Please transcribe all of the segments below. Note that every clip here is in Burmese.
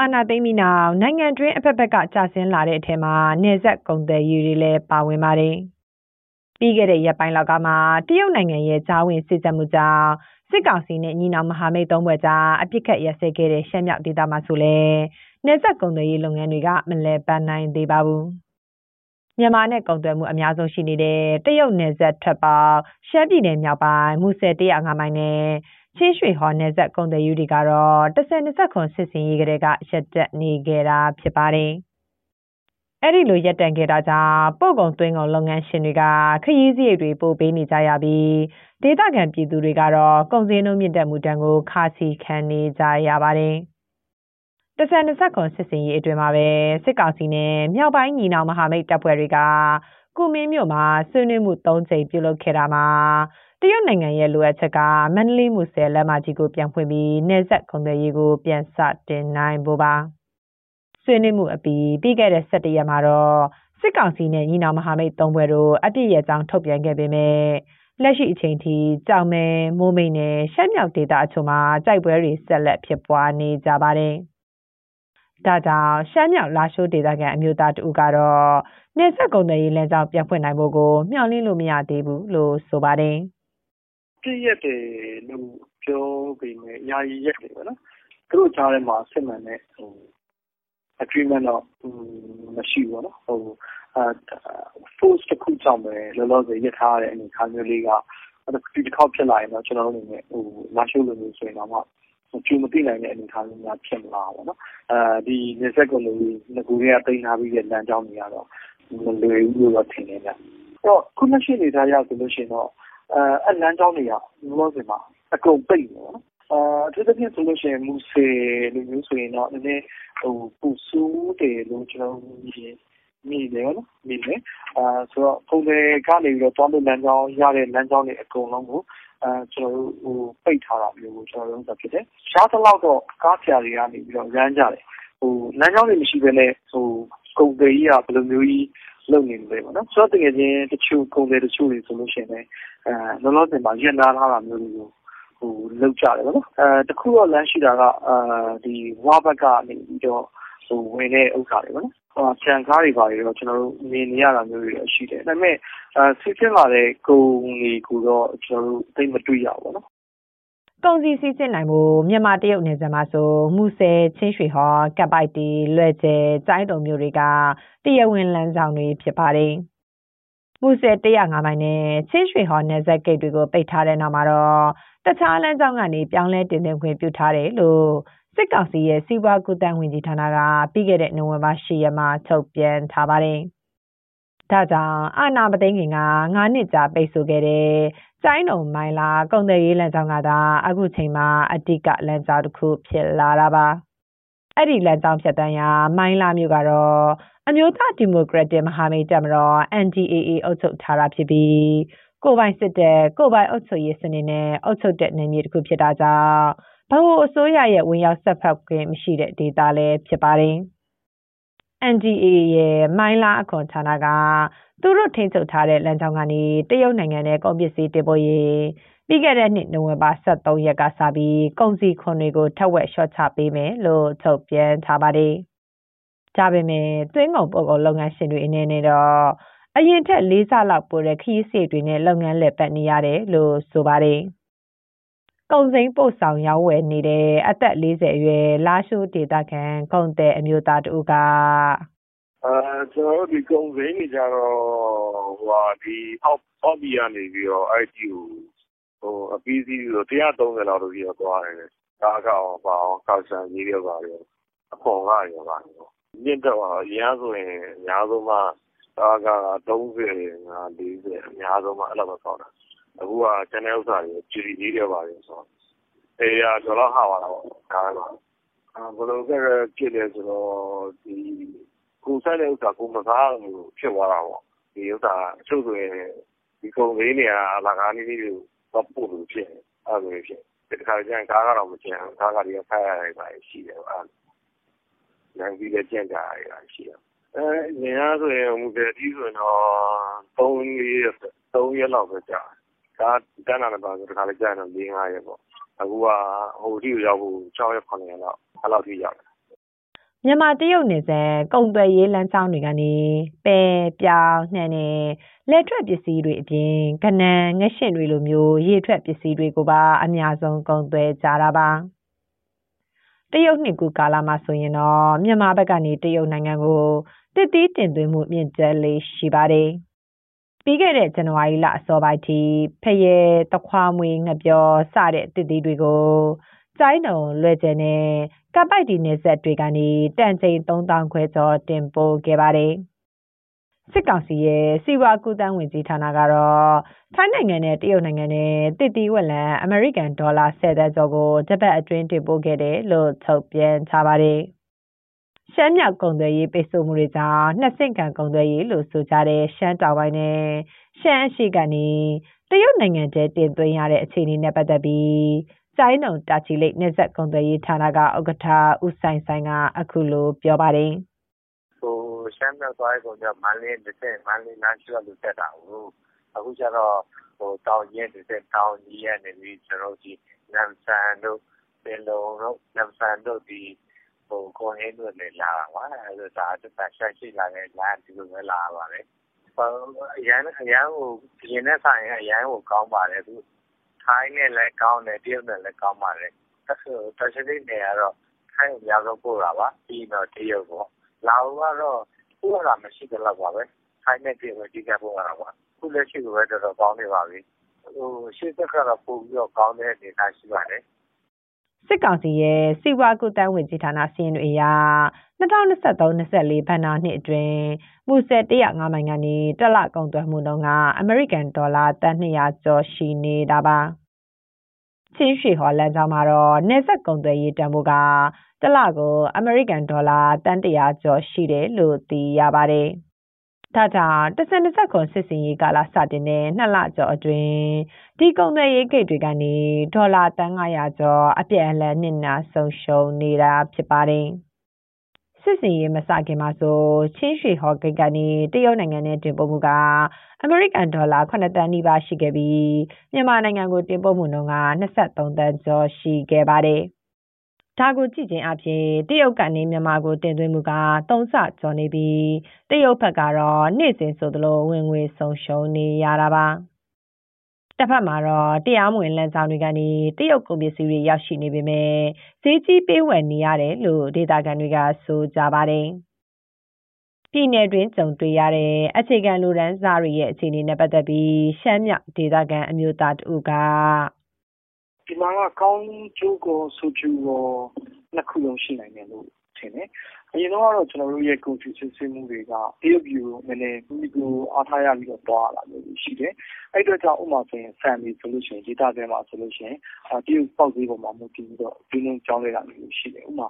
အာနာသိမ့်ပြီးနောက် နိုင်ငံတွင်းအဖက်ဖက်ကကြာဆင်းလာတဲ့အထက်မှာနေဆက်ကုန်တယ်ယူတွေလည်း ပါဝင်ပါတယ်။ပြီးခဲ့တဲ့ ရက်ပိုင်းလောက်ကမှ တရုတ်နိုင်ငံရဲ့ဂျာဝင်စစ်တပ်မှုကြောင့် စစ်ကောင်စီနဲ့ ညီနောင်မဟာမိတ်သုံးဘွဲ့ကြား အပြစ်ခတ်ရစဲခဲ့တဲ့ ရှမ်းမြောက်ဒေသမှာဆိုလဲနေဆက်ကုန်တယ်ရေး လုပ်ငန်းတွေက မလဲပန်းနိုင်သေးပါဘူး။မြန်မာနဲ့ ကုန်သွယ်မှု အများဆုံးရှိနေတဲ့ တရုတ်နယ်စပ်ထပ်ပေါင်းရှမ်းပြည်နယ်မြောက်ပိုင်း မူဆယ်105မိုင်နဲ့ ချင်းရွှေဟော်နယ်စပ်ကုန်တယ်ယူတွေကတော့10-20ခွန်စစ်စင်ရေးကလေးကရက်တက်နေခဲ့တာဖြစ်ပါတယ်။အဲ့ဒီလိုရက်တန်ခဲ့တာကြောင့်ပို့ကုန်သွင်းကုန်လုပ်ငန်းရှင်တွေကခရီးစရိတ်တွေပို့ပေးနေကြရပြီးဒေသခံပြည်သူတွေကတော့ကုန်စည်နှုန်းမြင့်တက်မှုတန်ကိုခါစီခံနေကြရပါတယ်။တဆန်20ခွန်စစ်စင်ရေးအတွင်မှာပဲစစ်ကောင်စီနဲ့မြောက်ပိုင်းညီနောင်မဟာမိတ်တပ်ဖွဲ့တွေကကုမင်းမြို့မှာဆွေးနွေးမှု၃ချိန်ပြုလုပ်ခဲ့တာမှာ တရုတ်နိုင်ငံရဲ့လိုအပ်ချက်ကမန္တလေးမူဆယ်လမ်းမကြီးကိုပြန်ဖွင့်ပြီးနေဆက်ကုန်သွယ်ရေးကိုပြန်စတင်နိုင်ဖို့ပါဆွေးနွေးမှုအပြီးပြီးခဲ့တဲ့17ရက်မှာတော့စစ်ကောင်စီနဲ့ညီနောင်မဟာမိတ်သုံးဘွဲတို့အပြည့်ရဲ့အကြောင်းထုတ်ပြန်ခဲ့ပေမဲ့လက်ရှိအချိန်ထိကြောင်မဲမိုးမိန်နဲ့ရှမ်းမြောက်ဒေသအချို့မှာကြိုက်ပွဲတွေဆက်လက်ဖြစ်ပွားနေကြပါတယ်။ဒါကြောင့်ရှမ်းမြောက်လာရှိုးဒေသခံအမျိုးသားတဦးကတော့နေဆက်ကုန်တဲ့ရေးလမ်းကြောင်းပြန်ဖွင့်နိုင်ဖို့ကိုမျှော်လင့်လို့မရသေးဘူးလို့ဆိုပါတယ်။ ပြည့်ရက်တယ်လို့ပြောပေမဲ့ ယာယီရက်တယ်ပေါ့နော် သူတို့ကြားထဲမှာ စစ်မှန်တဲ့ဟို agreement တော့ မရှိဘူးပေါ့နော်ဟိုအဲ force တစ်ခုကြောင့်ပဲ လောလောဆယ်ရထားတဲ့ အနေအထားမျိုးလေးက ဒီတစ်ခေါက်ဖြစ်လာရင်တော့ ကျွန်တော်တို့အနေနဲ့ဟိုလာရှိုးလိုမျိုးဆိုရင်တော့ကျူမသိနိုင်တဲ့ အနေအထားမျိုးများ ဖြစ်မလာဘူးနော်အဲဒီနေဆက်ကုန်လို့ငကူတွေကတိန်းထားပြီးတဲ့ လမ်းကြောင်းတွေကတော့ မလွယ်ဘူးလို့ထင်နေတယ်အဲ့တော့ခုနှစ်ရှိနေတာရဆိုလို့ရှိရင်တော့ အဲအဲ့လမ်းကြောင်းတွေကလောလောဆယ်မှာအကုန်ပိတ်နေပါတော့အာအထူးသဖြင့်ဆိုလို့ရှိရင်မူဆယ်လိုမျိုးဆိုရင်တော့နည်းနည်းဟိုပူဆူးတယ်လို့ကျွန်တော်မြင်မြင်တယ်နော်မြင်တယ်အာဆိုတော့ပုံစံကနေပြီးတော့တွားလို့လမ်းကြောင်းရတဲ့လမ်းကြောင်းတွေအကုန်လုံးကိုအဲကျွန်တော်တို့ဟိုပိတ်ထားတာမျိုးကိုကျွန်တော်တို့ဖြစ်တယ်။ရှားသလောက်တော့ကားဖြာတွေကနေပြီးတော့ရမ်းကြတယ်။ဟိုလမ်းကြောင်းတွေမရှိဘဲနဲ့ဟိုကုန်တယ်ကြီးကဘယ်လိုမျိုးကြီး လုပ်နေလဲပေါ့နော်။ဆိုတော့တကယ်ချင်းတချို့ကုန်တယ်တချို့တွေဆိုလို့ရှိရင်လည်းအဲလောလောဆယ်မှာရက်နာထားတာမျိုးတွေကိုဟိုလောက်ကြတယ်ပေါ့နော်အဲတခုတော့လမ်းရှိတာကအဲဒီဝါဘက်ကနေပြီးတော့ဟိုဝင်တဲ့ဥစ္စာတွေပေါ့နော်ဟိုဆန်ကားတွေပါတော့ကျွန်တော်တို့မြင်နေရတာမျိုးတွေရှိတယ်ဒါပေမဲ့အဲစစ်စစ်လာတဲ့ကုန်တွေကိုတော့ကျွန်တော်တို့သိမတွေ့ရဘူးပေါ့နော် ကုန်စည်စီးဆင်းနိုင်မှုမြန်မာတရုတ်နယ်စပ်မှာဆိုမူဆယ်ချင်းရွှေဟော်ကပ်ပိုက်တီလွယ်ကျဲကျိုင်းတုံမျိုးတွေကတရားဝင်လမ်းဆောင်တွေဖြစ်ပါတယ်။မူဆယ်105မိုင်နဲ့ချင်းရွှေဟော်နယ်စပ်ဂိတ်တွေကိုပိတ်ထားတဲ့နောက်မှာတော့တခြားလမ်းကြောင်းကနေပြောင်းလဲတင်သွင်းခွင့်ပြုထားတယ်လို့စစ်ကောင်စီရဲ့စီးပွားကူးတန်းဝင်ကြီးဌာနကပြီးခဲ့တဲ့နိုဝင်ဘာ10ရက်မှာထုတ်ပြန်ထားပါတယ်။ ဒါကြောင့်အာနာမသိငင်က9နှစ်ကြာပိတ်ဆို့ခဲ့တဲ့ကျိုင်းတုံမိုင်လာကုန်သွယ်ရေးလမ်းကြောင်းကသာအခုချိန်မှာအတိကလမ်းကြောင်းတစ်ခုဖြစ်လာတာပါ။အဲ့ဒီလမ်းကြောင်းဖြတ်တန်းရာမိုင်းလာမြို့ကတော့အမျိုးသားဒီမိုကရက်တစ်မဟာမိတ်တပ်မတော် NDAA အုပ်ချုပ်ထားတာဖြစ်ပြီးကိုပိုင်စစ်တပ်ကိုပိုင်အုပ်ချုပ်ရေးစနစ်နဲ့အုပ်ချုပ်တဲ့နယ်မြေတစ်ခုဖြစ်တာကြောင့်ဘဟုအစိုးရရဲ့ဝင်ရောက်ဆက်ဖက်ခွင့်မရှိတဲ့ဒေသလည်းဖြစ်ပါတယ်။ NDAA ရဲ့မိုင်းလာအခွန်ဌာနကသူတို့ထိန်းချုပ်ထားတဲ့လမ်းကြောင်းကနေတရုတ်နိုင်ငံနဲ့ကုန်ပစ္စည်းတင်ပို့ရေးပြီးခဲ့တဲ့နှစ်နိုဝင်ဘာ23ရက်ကစပြီးကုန်စည်ခွန်တွေကိုထက်ဝက်လျှော့ချပေးမယ်လို့ထုတ်ပြန်ထားပါတယ်။ဒါပေမဲ့သွင်းကုန်ပို့ကုန်လုပ်ငန်းရှင်တွေအနေနဲ့တော့အရင်ထက်၄ဆလောက်ပိုတဲ့ခရီးစရိတ်တွေနဲ့လုပ်ငန်းလည်ပတ်နေရတယ်လို့ဆိုပါတယ်။ ကုန်စိမ်းပို့ဆောင်ရောင်းဝယ်နေတဲ့အသက်40အရွယ်လာရှိုးဒေသခံကုန်သည်အမျိုးသားတဦးကအဲကျွန်တော်တို့ဒီကုန်စိမ်းတွေကြတော့ဟိုဟာဒီအောက်အောက်ဘီကနေပြီးတော့အဲ့ဒီကိုဟိုအပီးစီးဆို130လောက်လို့ပြောသွားတယ်။ဒါကောင်ပါအောင်ကောက်ဆန်ကြီးတွေပါရောအခွန်ကရောပါရောမြင့်တက်သွားတော့အရင်ကဆိုရင်အများဆုံးမှကားက30 40အများဆုံးမှအဲ့လိုပဲပေါက်တာ အခုကကျန်တဲ့ဥစ္စာတွေ GDP တွေပါတယ်ဆိုတော့အေးရတော့လောက်ဟာပါတော့ကားတော့ဘယ်လိုကဲဖြစ်လဲဆိုတော့ဒီကိုဆိုင်တဲ့ဥစ္စာကိုမစားလို့ဖြစ်သွားတာပေါ့ဒီဥစ္စာအချို့ဆိုရင်ဒီကုန်လေးနေရာအလကားလေးလေးကိုပို့လို့ဖြစ်အဲ့လိုဖြစ်ဒီတစ်ခါကျရင်ကားကတော့မကျန်ကားကလေးဖက်ရတာရှိတယ်အဲ့လမ်းကြီးလည်းကျန်ကြရတာရှိတယ်အဲနေရာဆိုရင်မူတယ်ဒီဆိုရင်တော့3ရက်3ရက်လောက်ပဲကြာ ဒါတန်းလာတော့ဒီခါလေးကြာတော့4 5ရက်ပေါ့အခုကဟိုဒီကိုရောက်ဖို့6ရက်9ရက်လောက်အဲ့လောက်ထိရောက်တယ်မြန်မာတရုတ်နယ်စပ်ကုန်သွယ်ရေးလမ်းကြောင်းတွေကနေပဲပြောင်းနှံနဲ့လက်ထွက်ပစ္စည်းတွေအပြင်ကနန်ငရှင်တွေလိုမျိုးရေထွက်ပစ္စည်းတွေကိုပါအများဆုံးကုန်သွယ်ကြတာပါတရုတ်နှစ်ခုကာလမှာဆိုရင်တော့မြန်မာဘက်ကနေတရုတ်နိုင်ငံကိုတစ်တီးတင်သွင်းမှုမြင့်တက်လေးရှိပါတယ် ပြီးခဲ့တဲ့ဇန်နဝါရီလအစောပိုင်းထိဖရဲတခွားမွေးငပြောစတဲ့တစ်တီးတွေကိုကျိုင်းတုံလွယ်ကျယ်နဲ့ကပ်ပိုက်ဒီနယ်ဆက်တွေကနေတန်ချိန်3000ခွဲကျော်တင်ပို့ခဲ့ပါတယ်။စစ်ကောင်စီရဲ့စီဝါကူတန်းဝင်ကြီးဌာနကတော့ထိုင်းနိုင်ငံနဲ့တရုတ်နိုင်ငံနဲ့တစ်တီဝက်လန်အမေရိကန်ဒေါ်လာ10သန်းကျော်ကိုတပတ်အတွင်းတင်ပို့ခဲ့တယ်လို့ထုတ်ပြန်ထားပါတယ်။ ရှမ်းမြောက်ကုံသွယ်ရေးပိတ်ဆို့မှုတွေကြောင့် နှစ်ဆင့်ခံကုံသွယ်ရေးလို့ဆိုကြတဲ့ ရှမ်းတောင်ပိုင်းနဲ့ ရှမ်းအရှေ့ကနေ တရုတ်နိုင်ငံကျတင်သွင်းရတဲ့အခြေအနေနဲ့ ပတ်သက်ပြီး ကျိုင်းတုံတာချီလိတ် နယ်စပ်ကုန်သွယ်ရေးဌာနက ဥက္ကဋ္ဌ ဦးဆိုင်ဆိုင်ကအခုလိုပြောပါတယ်။ဟိုရှမ်းမြောက်သွားကုန်ကြမန္တလေးတစ်ဆက်မန္တလေးလမ်းရှိလို့တက်တာကိုအခုကျတော့ဟိုတောင်ကြီးတစ်ဆက်တောင်ကြီးရနေပြီးကျွန်တော်ဒီနမ်ဆန်တို့ ပင်လုံတို့ နမ်ဆန်တို့ ဒီ ဟိုကိုဟင်းတို့လည်းလာတာပါအဲဒါဒါတစ်ဆက်ဆက်ရှိလာတဲ့လမ်းဒီလိုပဲလာပါတယ်အရန်အရန်ကိုဒီနေ့ဆိုင်အရန်ကိုကောင်းပါတယ်သူထိုင်းနဲ့လည်းကောင်းတယ်တရုတ်နဲ့လည်းကောင်းပါတယ်။ပစိဖိတ်နယ်ကတော့ထိုင်းကိုအများဆုံးပို့တာပါ။ပြီးရင်တော့တရုတ်ပေါ့။လာအိုကတော့ပို့ရတာမရှိသလောက်ပါပဲ။ထိုင်းနဲ့တရုတ်ပဲအဓိကပို့ရတာပါ။အခုလက်ရှိကိုပဲတော်တော်ကောင်းနေပါပြီ။ရှေ့ဆက်ကတော့ပိုပြီးတော့ကောင်းတဲ့အနေအထားရှိပါတယ်။ စစ်ကောင်စီရဲ့စီးပွားကူးသန်းဝန်ကြီးဌာနစာရင်းတွေအရ၂၀၂၃-၂၄ဘဏ္ဍာနှစ်အတွင်းမူဆယ်၁၀၅မိုင်ကနေတလကုန်သွယ်မှုနှုန်းကအမေရိကန်ဒေါ်လာသန်း၂၀၀ကျော်ရှိနေတာပါ။ချင်းရွှေဟော်လမ်းကြောင်းမှာတော့နယ်စပ်ကုန်သွယ်ရေးတန်ဖိုးကတလကိုအမေရိကန်ဒေါ်လာသန်း၁၀၀ကျော်ရှိတယ်လို့သိရပါတယ်။ ဒါကြောင့်၁၀၂၇စစ်ဆင်ရေးကာလစတင်တဲ့၂လကျော်အတွင်းဒီကုန်သွယ်ရေးဂိတ်တွေကနေဒေါ်လာသန်း၅၀၀ကျော်အပြန်အလှန်နစ်နာဆုံးရှုံးနေတာဖြစ်ပါတယ်။စစ်စင်ရေးမစခင်မှာဆိုချင်းရွှေဟော်ဂိတ်ကနေတရုတ်နိုင်ငံနဲ့တင်ပို့မှုကအမေရိကန်ဒေါ်လာ9တန်းနီးပါးရှိခဲ့ပြီးမြန်မာနိုင်ငံကိုတင်ပို့မှုနှုန်းက23တန်းကျော်ရှိခဲ့ပါတယ်။ ဒါကိုကြည့်ခြင်းအပြင်တရုတ်ကနေမြန်မာကိုတင်သွင်းမှုက3ဆကျော်နေပြီးတရုတ်ဘက်ကတော့နေ့စဉ်ဆိုသလိုဝင်ငွေဆုံးရှုံးနေရတာပါ။တစ်ဖက်မှာတော့တရားမဝင်လမ်းကြောင်းတွေကနေတရုတ်ကုန်ပစ္စည်းတွေရောက်ရှိနေပေမဲ့ဈေးကြီးပေးဝယ်နေရတယ်လို့ဒေသခံတွေကဆိုကြပါတယ်။ပြည်내တွင်ကြုံတွေ့ရတဲ့အခြေခံလူဒန်းစားတွေရဲ့အခြေအနေနဲ့ပတ်သက်ပြီးရှမ်းမြောက်ဒေသခံအမျိုးသားတဦးကဒီ မှာကကောင်းကျိုးကိုဆူကျူကိုနှစ်ခုလုံးရှိနိုင်တယ်လို့ထင်တယ်အရင်တော့ကတော့ကျွန်တော်တို့ရဲ့ကုန်စည်စစ်ဆေးမှုတွေကတရုတ်ပြည်ကိုနည်းနည်းမိကိုအားထားရပြီးတော့သွားရတာမျိုးရှိတယ်။အဲ့အတွက်ကြောင့်ဥမာဆိုရင်ဆန်တွေဆိုလို့ရှိရင်ဒေသတွင်းမှာဆိုလို့ရှိရင်တရုတ်ပေါက်ဈေးပေါ်မှာမူတည်ပြီးတော့ဒီလိုကြောင်းလဲတာမျိုးရှိတယ်။ဥမာ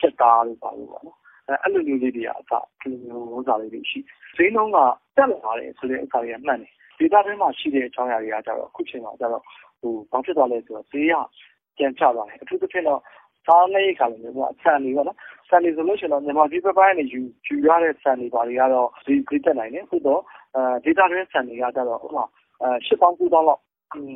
ချက်သားလို့ပါလို့ပေါ့နော်။အဲ့လိုမျိုးလေးတွေကအစဒီလိုမျိုးဥစ္စာလေးတွေရှိတယ်။ဈေးနှုန်းကတက်လာတယ်ဆိုတဲ့ဥစ္စာတွေကမှန်တယ်။ဒေသတွင်းမှာရှိတဲ့အကြောင်းအရာတွေကကြတော့အခုချိန်မှာကြတော့ဟို ဘာဖြစ်သွားလဲဆိုတော့ဈေးကပြန်ကျသွားတယ်။အထူးသဖြင့်တော့စားနပ်ရိက္ခာလိုမျိုးပေါ့ဆန်တွေပေါ့နော်ဆန်တွေဆိုလို့ရှိရင်တော့မြန်မာပြည်ဘက်ပိုင်းကနေယူယူရတဲ့ဆန်တွေဘာတွေကတော့ဈေးဈေးတက်နိုင်တယ်သို့တော့အဲဒေတာတွင်းဆန်တွေကကြတော့ဥပမာအဲ၈ပေါင်း9တောင်းလောက်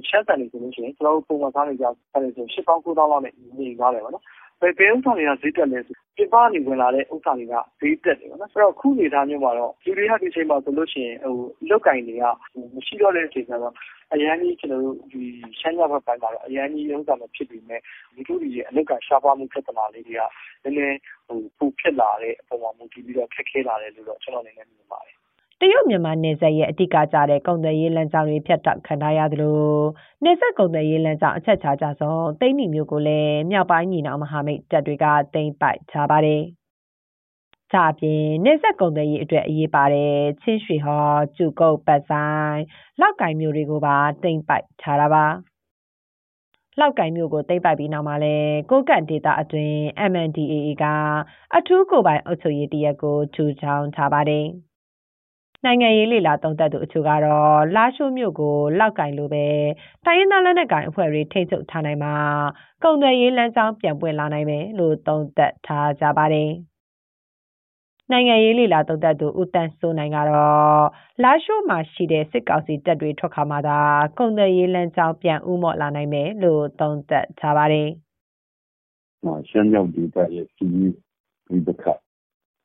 ရှမ်းဆန်တွေဆိုလို့ရှိရင်ကျွန်တော်တို့ပုံမှန်စားနေကြဆန်တွေဆို၈ပေါင်း9တောင်းလောက်နဲ့နေကြတယ်ပေါ့နော်ဘယ်ဘယ်ဥစ္စာတွေကဈေးတက်လဲဆိုပြပနေဝင်လာတဲ့ဥစ္စာတွေကဈေးတက်တယ်ပေါ့နော်အဲ့တော့ခုနေသားမျိုးမှာတော့လူတွေကဒီချိန်မှာဆိုလို့ရှိရင်ဟိုလောက်ကင်တွေကမရှိတော့တဲ့အချိန်ကျတော့ အရန်ကြီး ကျွန်တော်တို့ ဒီရှမ်းရဘက်ပိုင်းမှာတော့ အရန်ကြီးဥစ္စာမဖြစ်ပြီးမဲ့လူတို့တွေရဲ့ အလုတ်ကရှားပါမှု ပြဿနာလေးတွေက နည်းနည်းဟိုပူဖြစ်လာတဲ့အပေါ်မှာ မူတည်ပြီးတော့ ခက်ခဲလာတယ်လို့တော့ ကျွန်တော်အနေနဲ့ မြင်ပါတယ် တရုတ်မြန်မာနယ်စပ်ရဲ့ အဓိကကျတဲ့ ကုန်သွယ်ရေးလမ်းကြောင်းတွေ ဖြတ်တောက်ခံထားရသလို နယ်စပ်ကုန်သွယ်ရေးလမ်းကြောင်း အချက်ချာကြဆုံး သိန်းနီမျိုးကိုလည်း မြောက်ပိုင်းညီနောင်မဟာမိတ်တပ်တွေက သိမ်းပိုက်ထားပါတယ်။ ဒါအပြင်နေဆက်ကုန်တဲ့ရေးအတွက် အရေးပါတဲ့ ချင်းရွှေဟော်ကျူကုတ်ပတ်ဆိုင်လောက်ကင်မျိုးတွေကိုပါတိမ့်ပိုက်ထားတာပါ လောက်ကင်မြို့ကို သိမ်းပိုက်ပြီးနောက်မှာလဲကိုကန့်ဒေတာအတွင်း MNDAA က အထူးကိုပိုင်အုပ်ချုပ်ရေးတရက်ကို ထူထောင်ထားပါတယ်။နိုင်ငံရေးလေလာတုံးသက်သူအချို့ကတော့ လာရှိုးမြို့ကို လောက်ကင်လိုပဲ တိုင်းရင်းသားလက်နက်ကိုင်အဖွဲ့တွေ ထိတ်ချုပ်ထားနိုင်မှာကုန်သွယ်ရေးလမ်းကြောင်း ပြန်ပွင့်လာနိုင်မယ်လို့ သုံးသပ်ထားကြပါတယ်။ နိုင်ငံရေးလေလာသုံးသပ်သူဦးတန်းစိုးနိုင်ကတော့လာရှိုးမှာရှိတဲ့စစ်ကောင်စီတပ်တွေထွက်ခါမှသာကုန်သွယ်ရေးလမ်းကြောင်းပြန်ဥမော့လာနိုင်မယ်လို့သုံးသပ်ထားပါတယ်။မှာရှမ်းမြောက်ဒေသရဲ့စီးပွားရေးပခတ်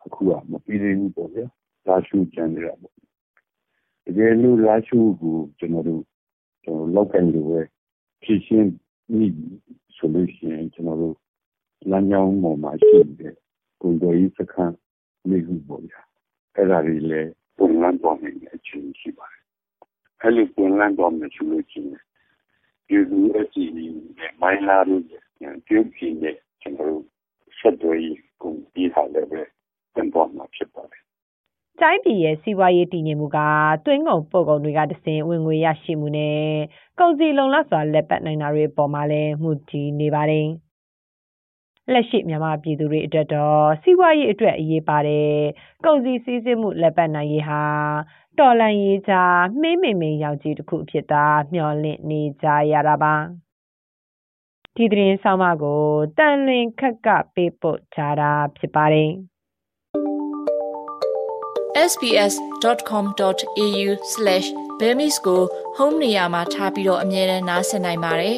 အခုကမပြီးသေးဘူးပေါ့ဗျာ။လာရှိုးကျန်နေတာပေါ့။တကယ်လို့လာရှိုးကိုကျွန်တော်တို့ကျွန်တော်လောက်ကန်လိုပဲဖြည့်ရှင်းမိဆိုလို့ရှိရင်ကျွန်တော်တို့လမ်းကြောင်းပေါ်မှာရှိတဲ့ကုန်သွယ်ရေးစခန်း မိခုပေါ့ဗျာအဲ့ဒါတွေလည်းပုံလန်းတော်နေတဲ့အချင်းရှိပါတယ်အဲ့လိုပုံလန်းတော်နေရှိလို့ချင်းဒီလူအစီနဲ့မိုင်းလာလို့ပြုတ်ပြင်းတဲ့ကျွန်တော်တို့ဆက်သွယ်ရေးကုန်ပြီးထားလည်းပဲပြန်ပေါ်မှာဖြစ်ပါတယ်တိုင်းပြည်ရဲ့စီးပွားရေးတည်ငြိမ်မှုကတွင်းကုန်ပို့ကုန်တွေကတစင်ဝင်ငွေရရှိမှုနဲ့ကုန်စည်လုံလောက်စွာလက်ပတ်နိုင်တာတွေပေါ်မှာလည်းမှုတည်နေပါတယ်။ လက်ရှိမြန်မာပြည်သူတွေအတွက်တော့စီးပွားရေးအတွက်အရေးပါတဲ့ကုန်စည်စည်းစိမ်မှုလက်ပတ်နိုင်ရေးဟာတော်လန်ရေးကြမှင်းမိန်မိန်ရောက်ကြီးတစ်ခုဖြစ်တာမျှော်လင့်နေကြရတာပါဒီသတင်းဆောင်မကိုတန်လွင်ခက်ကပေးပို့ချတာဖြစ်ပါတယ် sbs.com.au/bemis ကို home နေရာမှာထားပြီးတော့အမြဲတမ်းနှာစင်နိုင်ပါတယ်